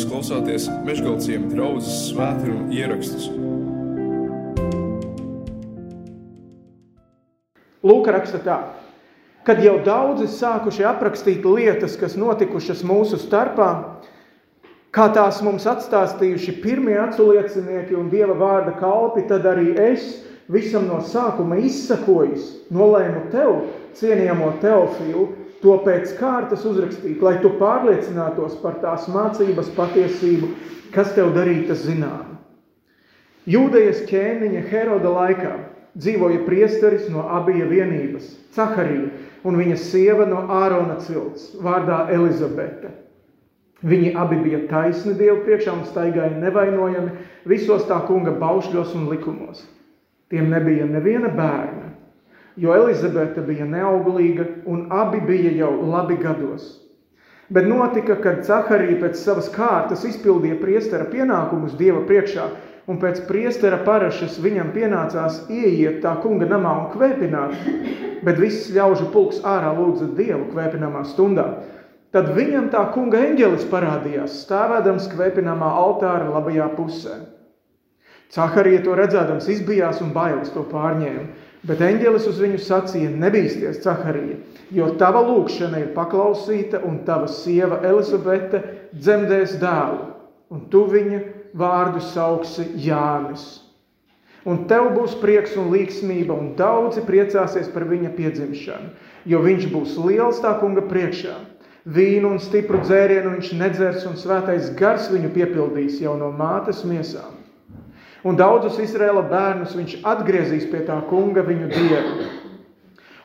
Jūs klausāties Meškāļu draugas svētkrājuma ierakstus. Lūka raksta tā, kad jau daudzi sākuši aprakstīt lietas, kas notikušas mūsu starpā, kā tās mums atstāstījuši pirmie aculiecinieki un Dieva vārda kalpi, tad arī es visam no sākuma izsakojis, nolēmu tev, cienījamo Teofilu, to pēc kārtas uzrakstīt, lai tu pārliecinātos par tās mācības patiesību, kas tev darītas zinām. Jūdejas ķēniņa Heroda laikā dzīvoja priesteris no abija vienības, Caharija, un viņa sieva no Ārona cilts, vārdā Elizabete. Viņi abi bija taisni Dievu priekšā un staigāja nevainojami visos tā kunga baušļos un likumos. Tiem nebija neviena bērna, jo Elizabete bija neauglīga un abi bija jau labi gados. Bet notika, kad Caharija pēc savas kārtas izpildīja priestera pienākumus Dieva priekšā, un pēc priestera parašas viņam pienācās ieiet tā kunga namā un kvēpināt, bet viss ļaužu pulks ārā lūdza Dievu kvēpināmā stundā. Tad viņam tā kunga eņģelis parādījās, stāvēdams kvēpināmā altāra labajā pusē. Caharija to redzēdams izbijās un bailes to pārņēma. Bet eņģelis uz viņu sacīja: Nebīsties, Caharija, jo tava lūkšana ir paklausīta, un tava sieva Elizabete dzemdēs dēlu, un tu viņa vārdu sauksi Jānis. Un tev būs prieks un līgsmība, un daudzi priecāsies par viņa piedzimšanu, jo viņš būs liels tā kunga priekšā. Vīnu un stipru dzērienu viņš nedzers, un svētais gars viņu piepildīs jau no mātes miesām un daudzus Izraēla bērnus viņš atgriezīs pie tā kunga viņu dievu.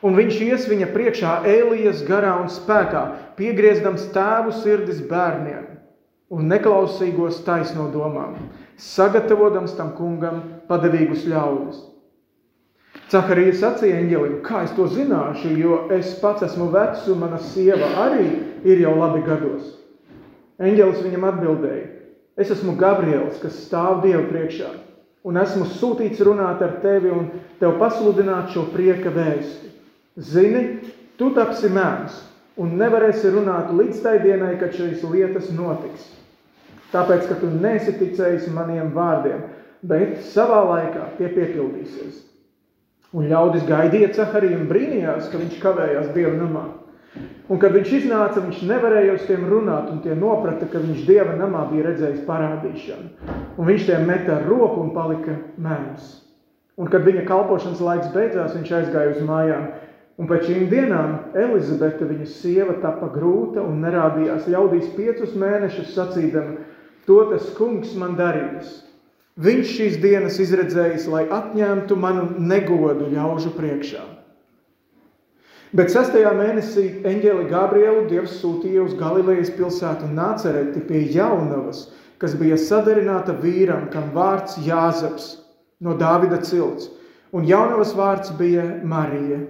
Un viņš ies viņa priekšā Elijas garā un spēkā, piegriezdams tēvu sirdis bērniem un neklausīgos taisno domām, sagatavotams tam kungam padevīgus ļaudis. Caharija sacīja eņģelim, kā es to zināšu, jo es pats esmu vecs un mana sieva arī ir jau labi gados. Eņģelis viņam atbildēja, es esmu Gabriels, kas stāv Dievu priekšā un esmu sūtīts runāt ar tevi un tev pasludināt šo prieka vēsti. Zini, tu tapsi mēms un nevarēsi runāt līdz tai dienai, kad šīs lietas notiks. Tāpēc, ka tu nesi ticējis maniem vārdiem, bet savā laikā tie piepildīsies. Un ļaudis gaidīja Cahariju un brīnījās, ka viņš kavējās Dieva namā. Un, kad viņš iznāca, viņš nevarēja uz tiem runāt, un tie noprata, ka viņš Dieva namā bija redzējis parādīšanu. Un viņš tiem meta ar roku un palika mēms. Un, kad viņa kalpošanas laiks beidzās, viņš aizgāja uz mājām. Un pēc šīm dienām Elizabete, viņa sieva, tapa grūta un nerādījās ļaudīs piecus mēnešus sacīdama, to tas kungs man darīs. Viņš šīs dienas izredzējis, lai atņemtu manu negodu ļaužu priekšā. Bet sastajā mēnesī eņģeli Gabrielu Dievs sūtīja uz Galilejas pilsētu Nācereti pie jaunavas, kas bija sadarināta vīram, kam vārds Jāzeps no Dāvida cilts, un jaunavas vārds bija Marija.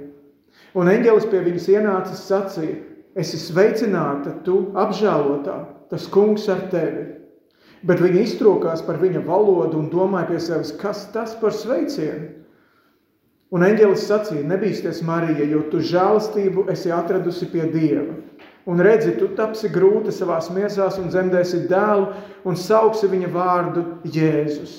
Un eņģelis pie viņas ienācis sacīja, esi sveicināta, tu apžēlotā, tas kungs ar tevi. Bet viņa iztrokās par viņa valodu un domāja pie sevis, kas tas par sveicienu. Un eņģelis sacīja, nebīsties, Marija, jo tu žēlastību esi atradusi pie Dieva. Un redzi, tu tapsi grūti savās miesās un dzemdēsi dēlu un sauksi viņa vārdu Jēzus.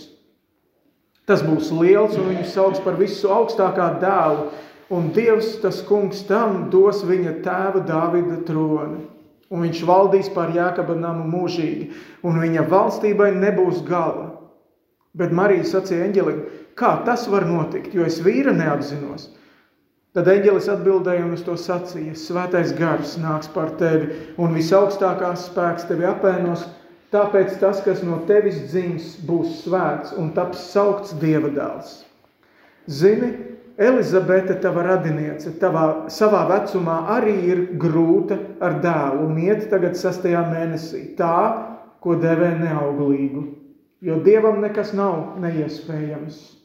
Tas būs liels un viņu sauks par visu augstākā dēlu, un Dievs, tas kungs, tam dos viņa tēva Dāvida troni. Un viņš valdīs pār Jākaba namu mūžīgi, un viņa valstībai nebūs gala. Bet Marija sacīja eņģelim, Kā tas var notikt, jo es vīra neapzinos? Tad eņģelis atbildēja un uz to sacīja: Svētais gars nāks par tevi, un visaugstākās spēks tevi apēnos. Tāpēc tas, kas no tevis dzims, būs svēts un taps saukts dieva dēls. Zini, Elizabete, tava radiniece, tavā, savā vecumā arī ir grūta ar dēlu un iet tagad sastajā mēnesī, tā, ko devē neauglīgu, jo dievam nekas nav neiespējams.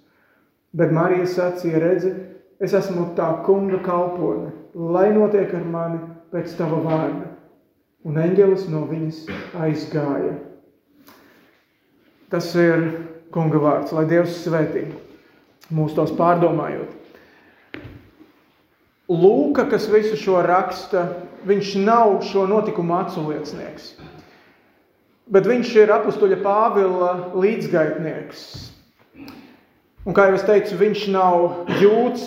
Bet Marija sacīja, redzi, es esmu tā kunga kalpone, lai notiek ar mani pēc tava vārda. Un eņģelis no viņas aizgāja. Tas ir kunga vārds, lai Dievs svētī mūs tos pārdomājot. Lūka, kas visu šo raksta, viņš nav šo notikumu aculiecnieks. bet viņš ir apustuļa Pāvila līdzgaitnieks. Un kā jau es teicu, viņš nav jūts,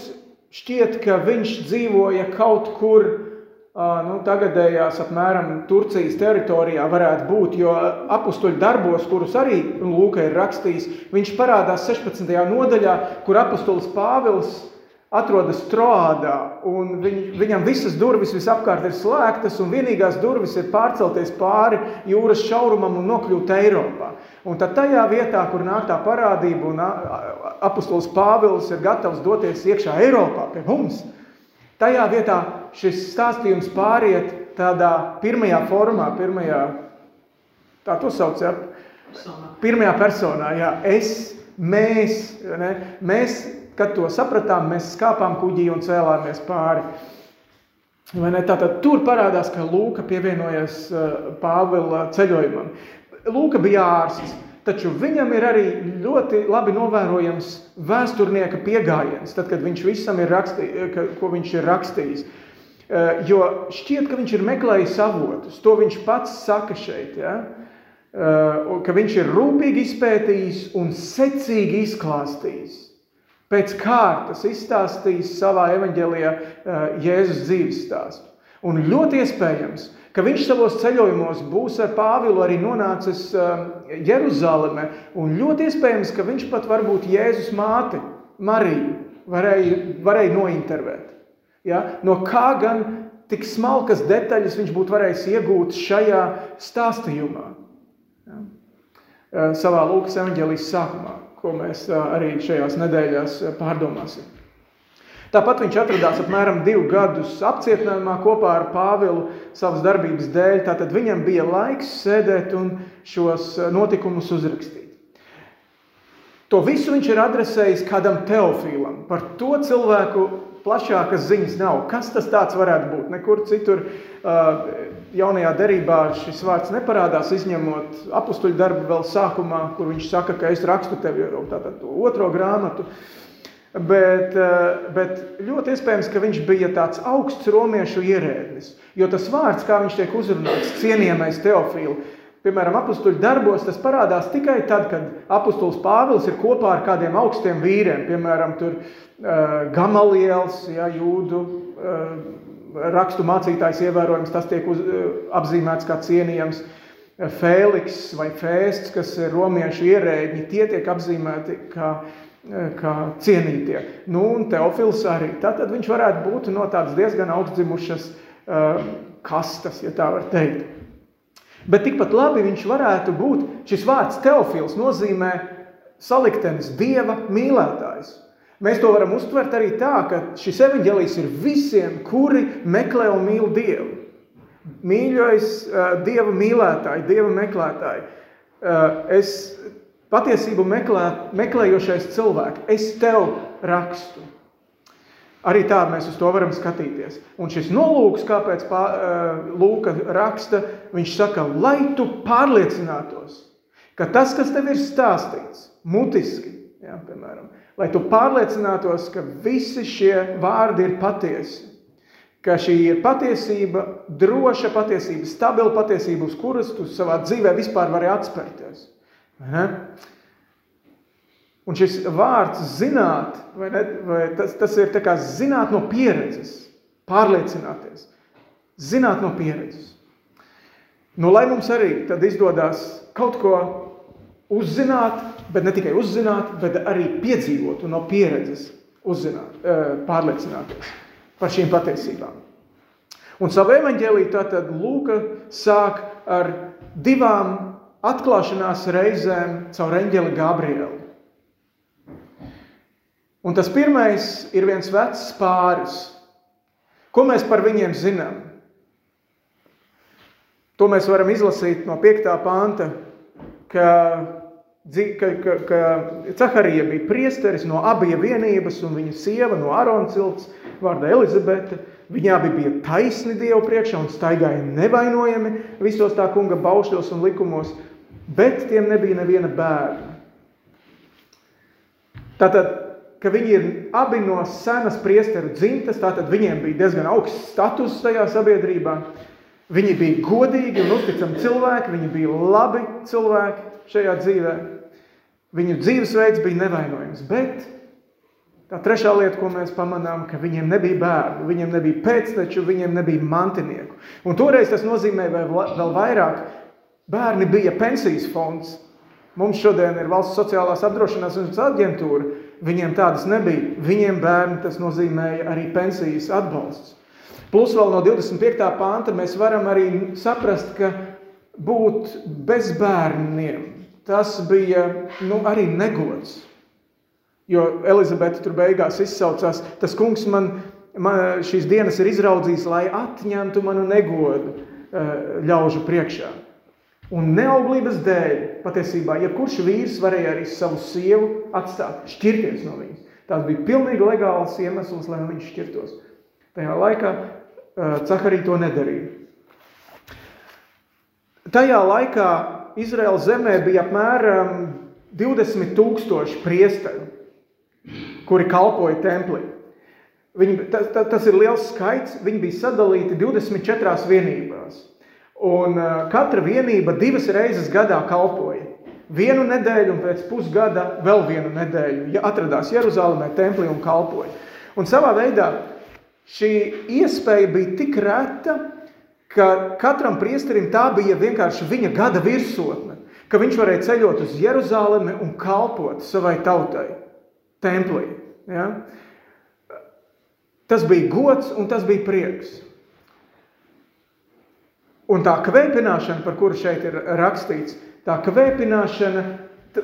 šķiet, ka viņš dzīvoja kaut kur nu, tagadējās apmēram Turcijas teritorijā varētu būt, jo apustuļu darbos, kurus arī Lūka ir rakstījis, viņš parādās 16. nodaļā, kur apustulis Pāvils atrodas Troādā, un viņ, viņam visas durvis visapkārt ir slēgtas, un vienīgās durvis ir pārcelties pāri jūras šaurumam un nokļūt Eiropā. Un tad tajā vietā, kur nāk tā parādība, un apustulis Pāvils ir gatavs doties iekšā Eiropā pie mums, tajā vietā šis stāstījums pāriet tādā pirmajā formā, pirmajā, tā to sauc, ja? pirmajā personā, jā, es, mēs, ne? mēs Kad to sapratām, mēs skāpām kuģī un cēlāmies pāri. Vai ne? Tātad tur parādās, ka Lūka pievienojas eh, Pāvila ceļojumam. Lūka bija ārsts, taču viņam ir arī ļoti labi novērojams vēsturnieka pieejams, tad, kad viņš visam ir rakstījis, ko viņš ir rakstījis. Eh, jo šķiet, ka viņš ir meklējis avotus. To viņš pats saka šeit. Ja? Eh, ka viņš ir rūpīgi izpētījis un secīgi izklāstījis pēc kārtas izstāstījis savā evaņģēlijā eh, Jēzus dzīves stāstu. Un ļoti iespējams, ka viņš savos ceļojumos būs ar Pāvilu arī nonācis eh, Jeruzalemē, un ļoti iespējams, ka viņš pat varbūt Jēzus māti, Mariju, varēja, varēja nointervēt. Ja? No kā gan tik smalkas detaļas viņš būtu varējis iegūt šajā stāstījumā? Ja? Eh, savā Lūkas evaņģēlijas sākumā ko mēs arī šajās nedēļās pārdomāsim. Tāpat viņš atradās apmēram divu gadus apcietinājumā kopā ar Pāvilu savas darbības dēļ. Tātad viņam bija laiks sēdēt un šos notikumus uzrakstīt. To visu viņš ir adresējis kādam teofīlam. Par to cilvēku plašākas ziņas nav. Kas tas varētu būt? Nekur citur jaunajā derībā šis vārds neparādās, izņemot apstuļu darbu vēl sākumā, kur viņš saka, ka es rakstu tev jau tātad otro grāmatu. Bet, bet ļoti iespējams, ka viņš bija tāds augsts romiešu ierēdnis. Jo tas vārds, kā viņš tiek uzrunāts, cienījamais teofīlu, piemēram, apstuļu darbos, tas parādās tikai tad, kad apustulis Pāvils ir kopā ar kādiem augstiem vīriem, piemēram, tur uh, Gamaliels, ja, jūdu uh, rakstu mācītājs ievērojams, tas tiek uz, eh, apzīmēts kā cienījams. Fēliks vai Fēsts, kas ir romiešu ierēģi, tie tiek apzīmēti kā, eh, kā cienītie. Nu, un Teofils arī. Tātad viņš varētu būt no tādas diezgan augstdzimušas uh, kastas, ja tā var teikt. Bet tikpat labi viņš varētu būt, šis vārds Teofils nozīmē saliktenis, dieva mīlētājs. Mēs to varam uztvert arī tā, ka šis evaņģēlijs ir visiem, kuri meklē un mīl Dievu. Mīļais Dieva mīlētāji, Dieva meklētāji. Es patiesību meklē, meklējošais cilvēks, es tev rakstu. Arī tā mēs uz to varam skatīties. Un šis nolūks, kāpēc pā, Lūka raksta, viņš saka, lai tu pārliecinātos, ka tas, kas tev ir stāstīts, mutiski, ja, piemēram, lai tu pārliecinātos, ka visi šie vārdi ir patiesi. Ka šī ir patiesība, droša patiesība, stabila patiesība, uz kuras tu savā dzīvē vispār vari atspērties. Un šis vārds zināt, vai ne, vai tas, tas ir kā zināt no pieredzes, pārliecināties. Zināt no pieredzes. Nu, lai mums arī tad izdodas kaut ko uzzināt, bet ne tikai uzzināt, bet arī piedzīvot un no pieredzes uzzināt, eh, pārliecināties par šīm patiesībām. Un savu evaņģēliju tātad Lūka sāk ar divām atklāšanās reizēm caur eņģeli Gabrielu. Un tas pirmais ir viens vecs pāris. Ko mēs par viņiem zinām? To mēs varam izlasīt no 5. panta ka, ka, ka, ka Caharija bija priesteris no abiem vienības, un viņa sieva no Arona cilts, vārda Elizabete. Viņi abi bija taisni Dievu priekšā un staigāja nevainojami visos tā kunga baušļos un likumos, bet tiem nebija neviena bērna. Tātad, ka viņi ir abi no senas priesteru dzimtas, tātad viņiem bija diezgan augsts status tajā sabiedrībā. Viņi bija godīgi un uzticami cilvēki, viņi bija labi cilvēki šajā dzīvē. Viņu dzīvesveids bija nevainojams, bet tā trešā lieta, ko mēs pamanām, ka viņiem nebija bērnu, viņiem nebija pēcteču, viņiem nebija mantinieku. Un toreiz tas nozīmē vēl vairāk. Bērni bija pensijas fonds. Mums šodien ir valsts sociālās apdrošināšanas aģentūra. Viņiem tādas nebija. Viņiem bērni tas nozīmēja arī pensijas atbalsts. Plus vēl no 25. panta mēs varam arī saprast, ka būt bez bērniem, tas bija nu, arī negods. Jo Elizabete tur beigās izsaucās, tas kungs man, man šīs dienas ir izraudzījis, lai atņemtu manu negodu eh, ļaužu priekšā. Un neauglības dēļ, patiesībā, jebkurš vīrs varēja arī savu sievu atstāt, šķirties no viņas. Tas bija pilnīgi legāls iemesls, lai viņš šķirtos. Tajā laikā Caharī to nedarīja. Tajā laikā Izraēlas zemē bija apmēram 20 tūkstoši priesteri, kuri kalpoja templī. Viņi, tas, tas ir liels skaits, viņi bija sadalīti 24 vienībās. Un katra vienība divas reizes gadā kalpoja. Vienu nedēļu un pēc pusgada vēl vienu nedēļu, ja atradās Jeruzalemē templī un kalpoja. Un savā veidā Šī iespēja bija tik reta, ka katram priesterim tā bija vienkārši viņa gada virsotne, ka viņš varēja ceļot uz Jeruzalemi un kalpot savai tautai, templī. Ja? Tas bija gods un tas bija prieks. Un tā kvēpināšana, par kuru šeit ir rakstīts, tā kvēpināšana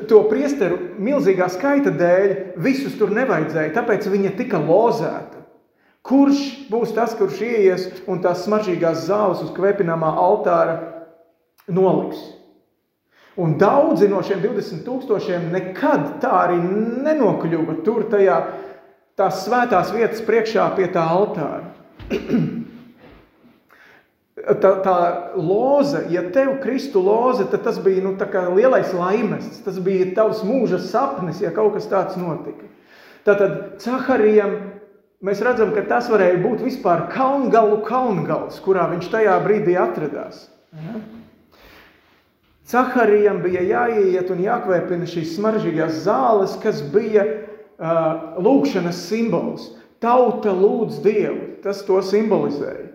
to priesteru milzīgā skaita dēļ visus tur nevajadzēja, tāpēc viņa tika lozēta. Kurš būs tas, kurš ieies un tās smaržīgās zāles uz kvepināmā altāra noliks? Un daudzi no šiem 20 tūkstošiem nekad tā arī nenokļuva tur tajā tās svētās vietas priekšā pie tā altāra. tā, tā loze, ja tev kristu loze, tad tas bija nu, lielais laimests. Tas bija tavs mūža sapnis, ja kaut kas tāds notika. Tātad Caharijam mēs redzam, ka tas varēja būt vispār kalngalu kalngals, kurā viņš tajā brīdī atradās. Ja? Caharijam bija jāiet un jākvēpina šīs smaržīgās zāles, kas bija uh, lūkšanas simbols. Tauta lūdz Dievu, tas to simbolizēja.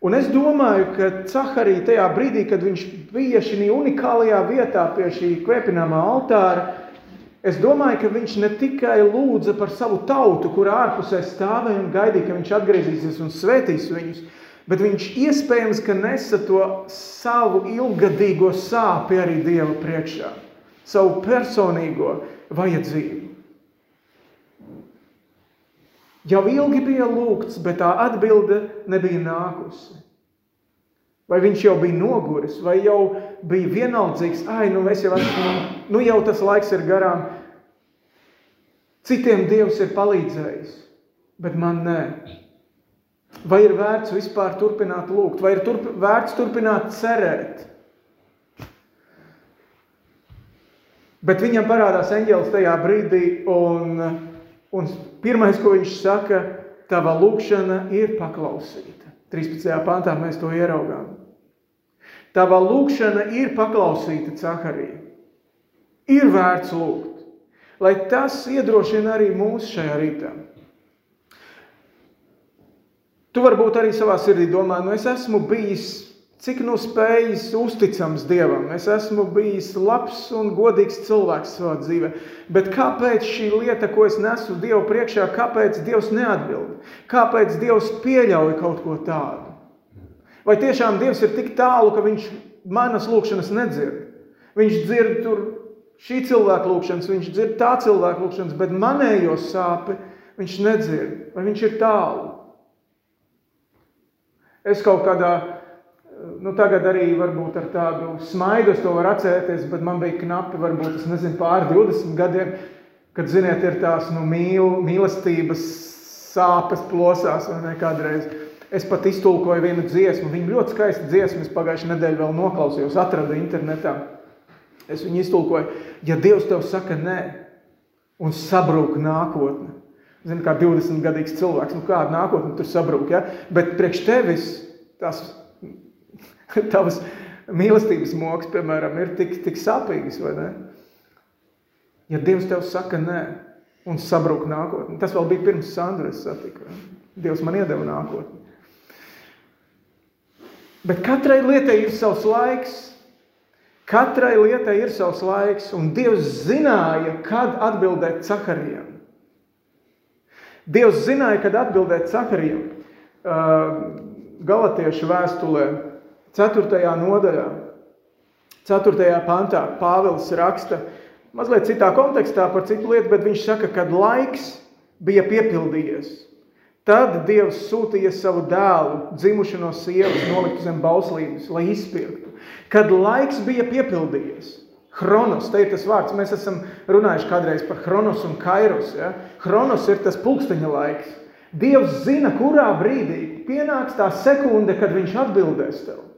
Un es domāju, ka Caharija tajā brīdī, kad viņš bija šī unikālajā vietā pie šī kvēpināmā altāra, Es domāju, ka viņš ne tikai lūdza par savu tautu, kur ārpusē stāvēja un gaidīja, ka viņš atgriezīsies un svētīs viņus, bet viņš iespējams, nesa to savu ilgadīgo sāpi arī Dieva priekšā, savu personīgo vajadzību. Jau ilgi bija lūgts, bet tā atbilde nebija nākusi. Vai viņš jau bija noguris, vai jau bija vienaldzīgs, ai, nu es jau esmu, nu jau tas laiks ir garām. Citiem Dievs ir palīdzējis, bet man nē. Vai ir vērts vispār turpināt lūgt, vai ir turp, vērts turpināt cerēt? Bet viņam parādās eņģēlis tajā brīdī, un, un pirmais, ko viņš saka, tava lūkšana ir paklausīta. 13. pantā mēs to ieraugām. Tava lūkšana ir paklausīta Caharija. Ir vērts lūgt, lai tas iedrošina arī mūs šajā rītā. Tu varbūt arī savā sirdī domā, nu es esmu bijis cik nu spējis uzticams Dievam. Es esmu bijis labs un godīgs cilvēks savā dzīvē. Bet kāpēc šī lieta, ko es nesu Dievu priekšā, kāpēc Dievs neatbild? Kāpēc Dievs pieļauj kaut ko tādu? Vai tiešām Dievs ir tik tālu, ka viņš manas lūkšanas nedzird? Viņš dzird tur šī cilvēka lūkšanas, viņš dzird tā cilvēka lūkšanas, bet manējo sāpi viņš nedzird. Vai viņš ir tālu? Es kaut kādā, nu tagad arī varbūt ar tādu smaidu to varu atcerēties, bet man bija knapi, varbūt, nezinu, pāri 20 gadiem, kad, ziniet, ir tās, nu, mīl, mīlestības sāpes plosās vai ne kādreiz. Es pat iztulkoju vienu dziesmu, viņa ļoti skaista dziesma, es pagājušajā nedēļā vēl noklausījos, atradu internetā. Es viņu iztulkoju, ja Dievs tev saka nē, un sabrūk nākotne. Zini, kā 20 gadīgs cilvēks, nu kāda nākotne tur sabrūk, ja? Bet priekš tevis tās tavas mīlestības moks, piemēram, ir tik, tik sāpīgas, vai ne? Ja Dievs tev saka nē un sabrūk nākotni, tas vēl bija pirms Sandras satika. Dievs man iedeva nākotni. Bet katrai lietai ir savs laiks. Katrai lietai ir savs laiks, un Dievs zināja, kad atbildēt Caharijam. Dievs zināja, kad atbildēt Caharijam. Galatiešu vēstulē, 4. nodaļā, 4. pantā Pāvils raksta, mazliet citā kontekstā par citu lietu, bet viņš saka, kad laiks bija piepildījies. Tad Dievs sūtīja savu dēlu, dzimuši no sievas, noliktu zem bauslības, lai izpirktu. Kad laiks bija piepildījies, Chronos, te ir tas vārds, mēs esam runājuši kādreiz par Chronos un Kairos. Ja? Chronos ir tas pulksteņa laiks. Dievs zina, kurā brīdī pienāks tā sekunde, kad viņš atbildēs tev.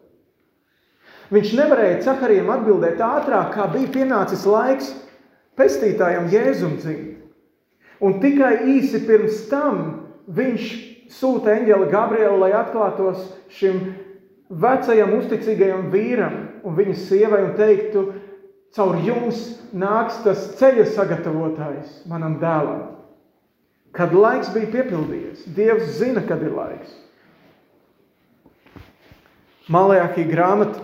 Viņš nevarēja Cakariem atbildēt ātrāk, kā bija pienācis laiks pestītājam Jēzum dzimt. Un tikai īsi pirms tam viņš sūta eņģeli Gabrielu, lai atklātos šim vecajam uzticīgajam vīram un viņa sievai un teiktu, caur jums nāks tas ceļa sagatavotājs manam dēlam. Kad laiks bija piepildījies, Dievs zina, kad ir laiks. Malajākī grāmata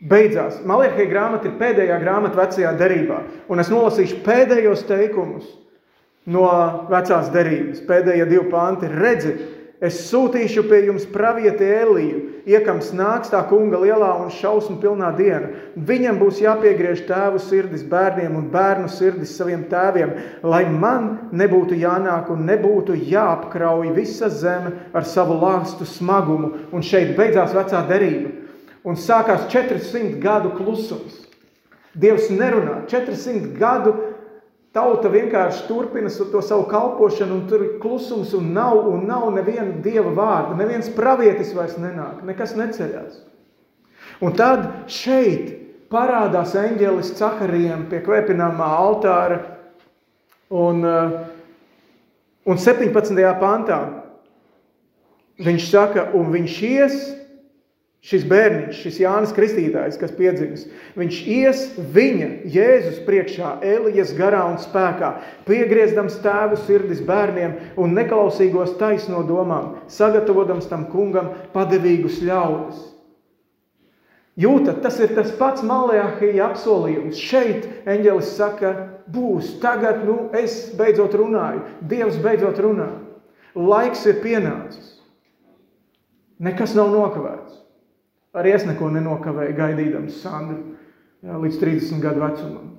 beidzās. Malajākī grāmata ir pēdējā grāmata vecajā derībā. Un es nolasīšu pēdējos teikumus no vecās derības. Pēdējie divi panti ir redzi, Es sūtīšu pie jums pravieti Eliju, iekams nāks tā kunga lielā un šausmu pilnā diena. Viņam būs jāpiegriež tēvu sirdis bērniem un bērnu sirdis saviem tēviem, lai man nebūtu jānāk un nebūtu jāapkrauj visa zeme ar savu lāstu smagumu. Un šeit beidzās vecā derība. Un sākās 400 gadu klusums. Dievs nerunā 400 gadu Tauta vienkārši turpina to savu kalpošanu, un tur ir klusums, un nav, un nav neviena dieva vārda. Neviens pravietis vairs nenāk, nekas neceļās. Un tad šeit parādās eņģelis Caharijam pie kvēpināmā altāra, un, uh, un 17. pantā viņš saka, un viņš ies Šis bērniņš, šis Jānis Kristītājs, kas piedzimis, viņš ies viņa, Jēzus priekšā, Elijas garā un spēkā, piegriezdams tēvu sirdis bērniem un neklausīgos taisno domām, sagatavotams tam kungam padevīgus ļaudis. Jūtat, tas ir tas pats malajākajā apsolījums. Šeit eņģelis saka, būs, tagad, nu, es beidzot runāju, Dievs beidzot runā. Laiks ir pienācis. Nekas nav nokavēts. Arī es neko nenokavēju gaidīdams Sandru jā, līdz 30 gadu vecumam.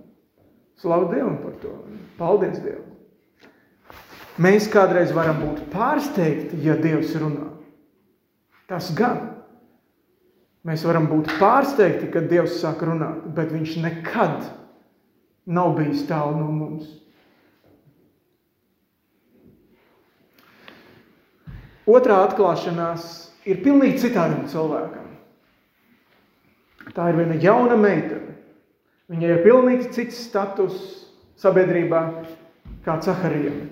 Slavu Dievam par to. Paldies Dievam. Mēs kādreiz varam būt pārsteigti, ja Dievs runā. Tas gan. Mēs varam būt pārsteigti, kad Dievs sāk runāt, bet viņš nekad nav bijis tālu no mums. Otrā atklāšanās ir pilnīgi citādam cilvēkam. Tā ir viena jauna meitene. Viņai ir pilnīgi cits status sabiedrībā kā Caharijam.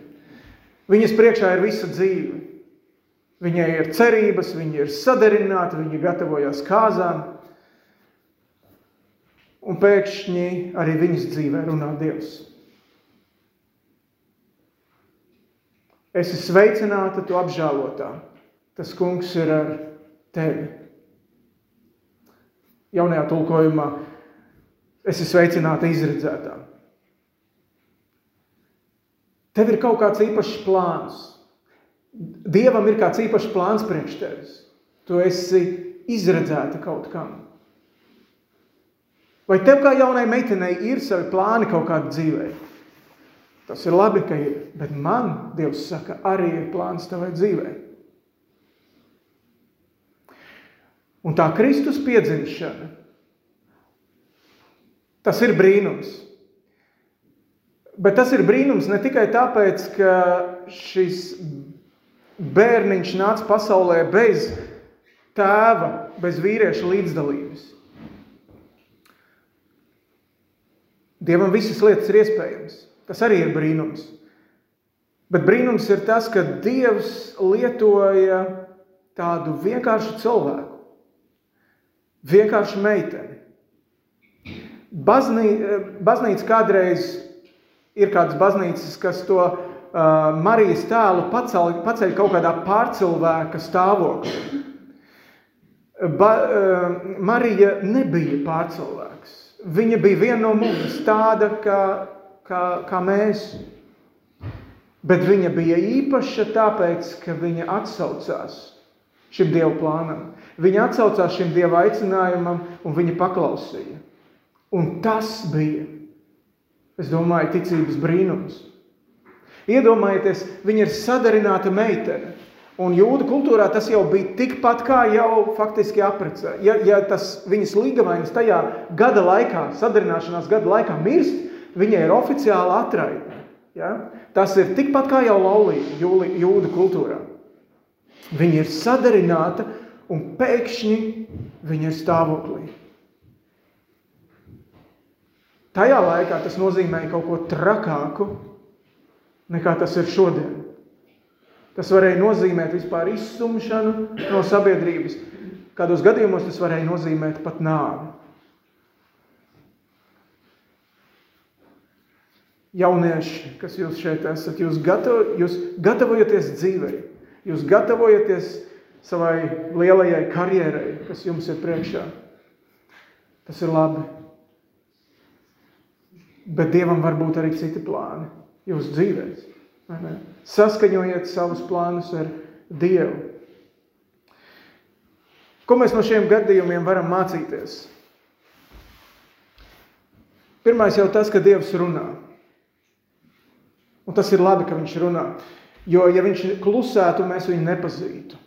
Viņas priekšā ir visa dzīve. Viņai ir cerības, viņa ir sadarināta, viņa gatavojas kāzām. Un pēkšņi arī viņas dzīvē runā Dievs. Esi sveicināta, tu apžēlotā. Tas kungs ir ar tevi jaunajā tulkojumā, esi sveicināta izredzētā. Tev ir kaut kāds īpašs plāns. Dievam ir kāds īpašs plāns priekš tevis. Tu esi izredzēta kaut kam. Vai tev kā jaunai meitenei ir savi plāni kaut kāda dzīvē? Tas ir labi, ka ir, bet man, Dievs saka, arī ir plāns tavai dzīvei. Un tā Kristus piedzimšana, tas ir brīnums. Bet tas ir brīnums ne tikai tāpēc, ka šis bērniņš nāca pasaulē bez tēva, bez vīrieša līdzdalības. Dievam visas lietas ir iespējamas. Tas arī ir brīnums. Bet brīnums ir tas, ka Dievs lietoja tādu vienkāršu cilvēku Vienkārši meiteni. Baznī, baznīca kādreiz ir kādas baznīcas, kas to uh, Marijas tēlu paceļ, paceļ kaut kādā pārcilvēka stāvoklī. Ba, uh, Marija nebija pārcilvēks. Viņa bija viena no mums, tāda kā, kā, kā mēs. Bet viņa bija īpaša tāpēc, ka viņa atsaucās šim Dieva plānam. Viņa atsaucās šim Dieva aicinājumam un viņa paklausīja. Un tas bija, es domāju, ticības brīnums. Iedomājieties, viņa ir sadarināta meitene. Un jūda kultūrā tas jau bija tikpat kā jau faktiski aprecē. Ja, ja tas viņas līgavainis tajā gada laikā, sadarināšanās gada laikā mirst, viņai ir oficiāli atraida. Ja? Tas ir tikpat kā jau laulība jūda kultūrā. Viņa ir sadarināta un pēkšņi viņa ir stāvoklī. Tajā laikā tas nozīmēja kaut ko trakāku, nekā tas ir šodien. Tas varēja nozīmēt vispār izsumšanu no sabiedrības. Kādos gadījumos tas varēja nozīmēt pat nāvi. Jaunieši, kas jūs šeit esat, jūs, gatavo, jūs gatavojaties dzīvei, jūs gatavojaties savai lielajai karjerai, kas jums ir priekšā. Tas ir labi. Bet Dievam var būt arī citi plāni jūsu dzīvēs. Saskaņojiet savus plānus ar Dievu. Ko mēs no šiem gadījumiem varam mācīties? Pirmais jau tas, ka Dievs runā. Un tas ir labi, ka viņš runā. Jo, ja viņš klusētu, mēs viņu nepazītu.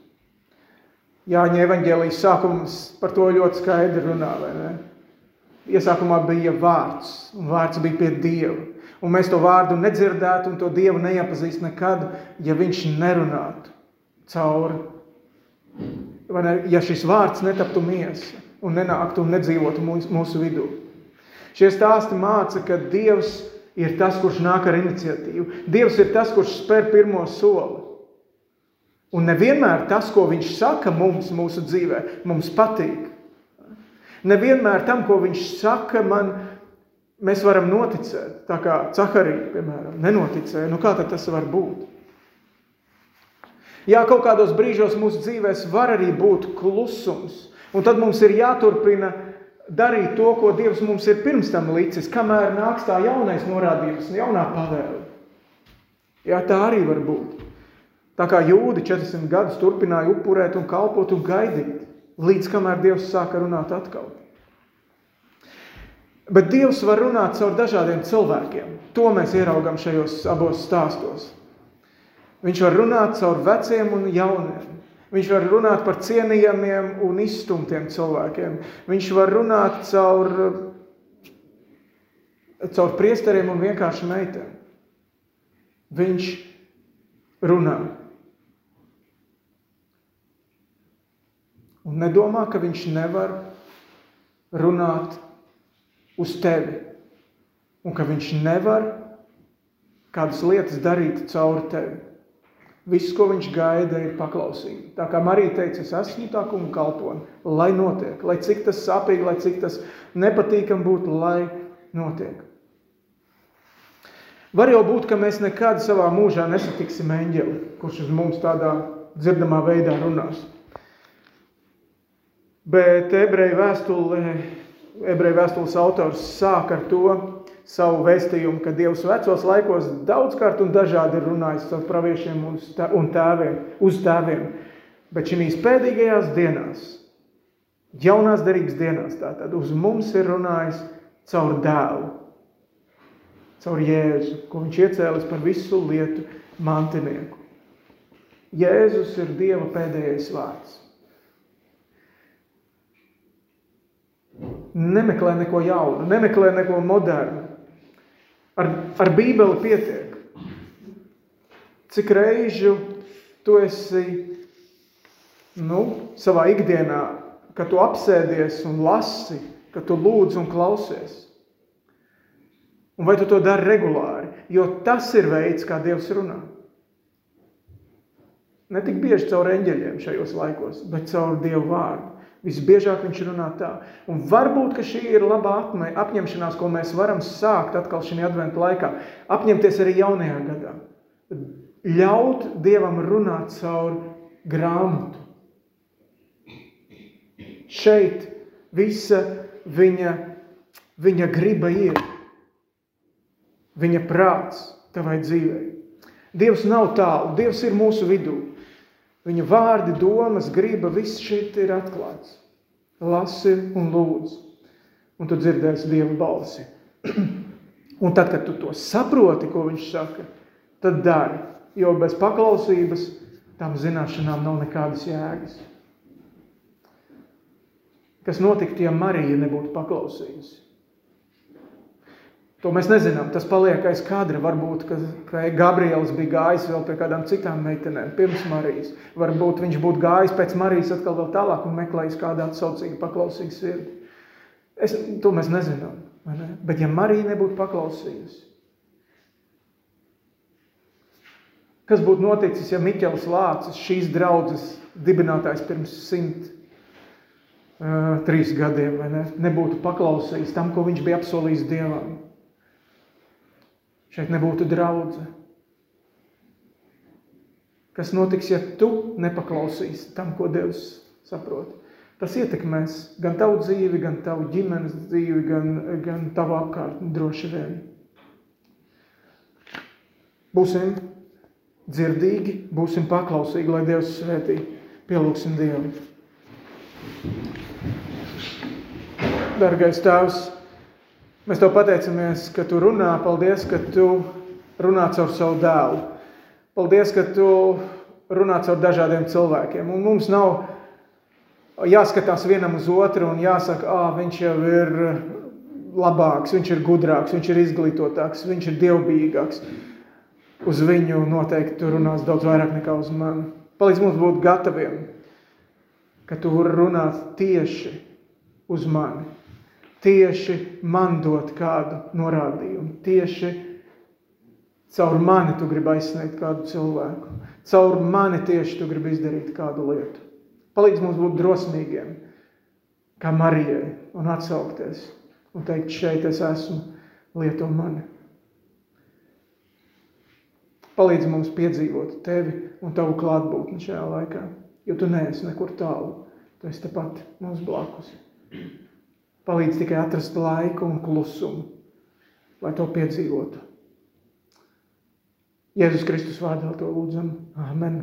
Jāņa evaņģēlijas sākums par to ļoti skaidri runā, vai ne? Iesākumā bija vārds, un vārds bija pie Dieva. Un mēs to vārdu nedzirdētu un to Dievu neiepazīst nekad, ja viņš nerunātu cauri. Vai ne? Ja šis vārds netaptu miesa un nenāktu un nedzīvotu mūsu, mūsu vidū. Šie stāsti māca, ka Dievs ir tas, kurš nāk ar iniciatīvu. Dievs ir tas, kurš spēr pirmo soli. Un nevienmēr tas, ko viņš saka mums, mūsu dzīvē, mums patīk. Nevienmēr tam, ko viņš saka, man, mēs varam noticēt. Tā kā Cakarija, piemēram, nenoticēja. Nu kā tas var būt? Jā, kaut kādos brīžos mūsu dzīvēs var arī būt klusums. Un tad mums ir jāturpina darīt to, ko Dievs mums ir pirms tam licis, kamēr nāks tā jaunais norādījums, jaunā pavēle. Jā, tā arī var būt. Tā kā jūdi 400 gadus turpināja upurēt un kalpot un gaidīt, līdz kamēr Dievs sāka runāt atkal. Bet Dievs var runāt caur dažādiem cilvēkiem. To mēs ieraugam šajos abos stāstos. Viņš var runāt caur veciem un jauniem. Viņš var runāt par cienījamiem un izstumtiem cilvēkiem. Viņš var runāt caur, caur priesteriem un vienkārši meitēm. Viņš runā. Un nedomā, ka viņš nevar runāt uz tevi. Un ka viņš nevar kādas lietas darīt cauri tevi. Viss, ko viņš gaida, ir paklausība. Tā kā Marija teica, es esmu tā kunga kalpone, lai notiek, lai cik tas sāpīgi, lai cik tas nepatīkam būtu, lai notiek. Var jau būt, ka mēs nekad savā mūžā nesatiksim eņģeli, kurš uz mums tādā dzirdamā veidā runās. Bet ebreju vēstulē, ebreju vēstules autors sāk ar to, savu vēstījumu, ka Dievs vecos laikos daudzkārt un dažādi ir runājis caur praviešiem un tēviem, uz tēviem. Bet šīs pēdējās dienās, jaunās derības dienās, tātad uz mums ir runājis caur dēlu, caur Jēzu, ko viņš iecēlis par visu lietu mantinieku. Jēzus ir Dieva pēdējais vārds. Nemeklē neko jaunu, nemeklē neko modernu. Ar, ar Bībeli pietiek. Cik reižu tu esi nu, savā ikdienā, kad tu apsēdies un lasi, kad tu lūdz un klausies. Un vai tu to dari regulāri? Jo tas ir veids, kā Dievs runā. Ne tik bieži caur eņģeļiem šajos laikos, bet caur Dievu vārdu. Visbiežāk viņš runā tā. Un varbūt, šī ir laba atmai, apņemšanās, ko mēs varam sākt atkal šī adventa laikā. Apņemties arī jaunajā gadā. Ļaut Dievam runāt caur grāmatu. Šeit visa viņa, viņa griba ir. Viņa prāts tavai dzīvei. Dievs nav tālu, Dievs ir mūsu vidū. Viņa vārdi, domas, griba, viss šeit ir atklāts. Lasi un lūdz, un tu dzirdēsi Dieva balsi. un tad, kad tu to saproti, ko viņš saka, tad dari, jo bez paklausības tām zināšanām nav nekādas jēgas. Kas notiktu, ja Marija nebūtu paklausījusi? To mēs nezinām. Tas paliek aiz kadra. Varbūt, ka, ka Gabriels bija gājis vēl pie kādām citām meitenēm, pirms Marijas. Varbūt viņš būtu gājis pēc Marijas atkal vēl tālāk un meklējis kādu atsaucīgu, paklausīgu sirdi. Es, to mēs nezinām. Ne? Bet ja Marija nebūtu paklausījusi, kas būtu noticis, ja Miķels Lācis, šīs draudzes dibinātājs pirms simt uh, trīs gadiem, ne? nebūtu paklausījis tam, ko viņš bija apsolījis Dievam? Šeit nebūtu draudze. Kas notiks, ja tu nepaklausīsi tam, ko Dievs saprot? Tas ietekmēs gan tavu dzīvi, gan tavu ģimenes dzīvi, gan, gan tavu apkārtni droši vien. Būsim dzirdīgi, būsim paklausīgi, lai Dievs svētī. Pielūksim Dievu. Dargais Tēvs, Mēs tev pateicamies, ka tu runā. Paldies, ka tu runā caur savu dēlu. Paldies, ka tu runā caur dažādiem cilvēkiem. Un mums nav jāskatās vienam uz otru un jāsaka, ah, viņš jau ir labāks, viņš ir gudrāks, viņš ir izglītotāks, viņš ir dievbijīgāks. Uz viņu noteikti runās daudz vairāk nekā uz mani. Palīdz mums būt gataviem, ka tu runā tieši uz mani tieši man dot kādu norādījumu, tieši caur mani tu gribi aizsniegt kādu cilvēku, caur mani tieši tu gribi izdarīt kādu lietu. Palīdz mums būt drosmīgiem, kā Marijai, un atsaukties un teikt, šeit es esmu, lieto mani. Palīdz mums piedzīvot tevi un tavu klātbūtni šajā laikā, jo tu neesi nekur tālu, tu esi tepat mums blakus. Palīdz tikai atrast laiku un klusumu, lai to piedzīvotu. Jēzus Kristus vārdā to lūdzam. Amen.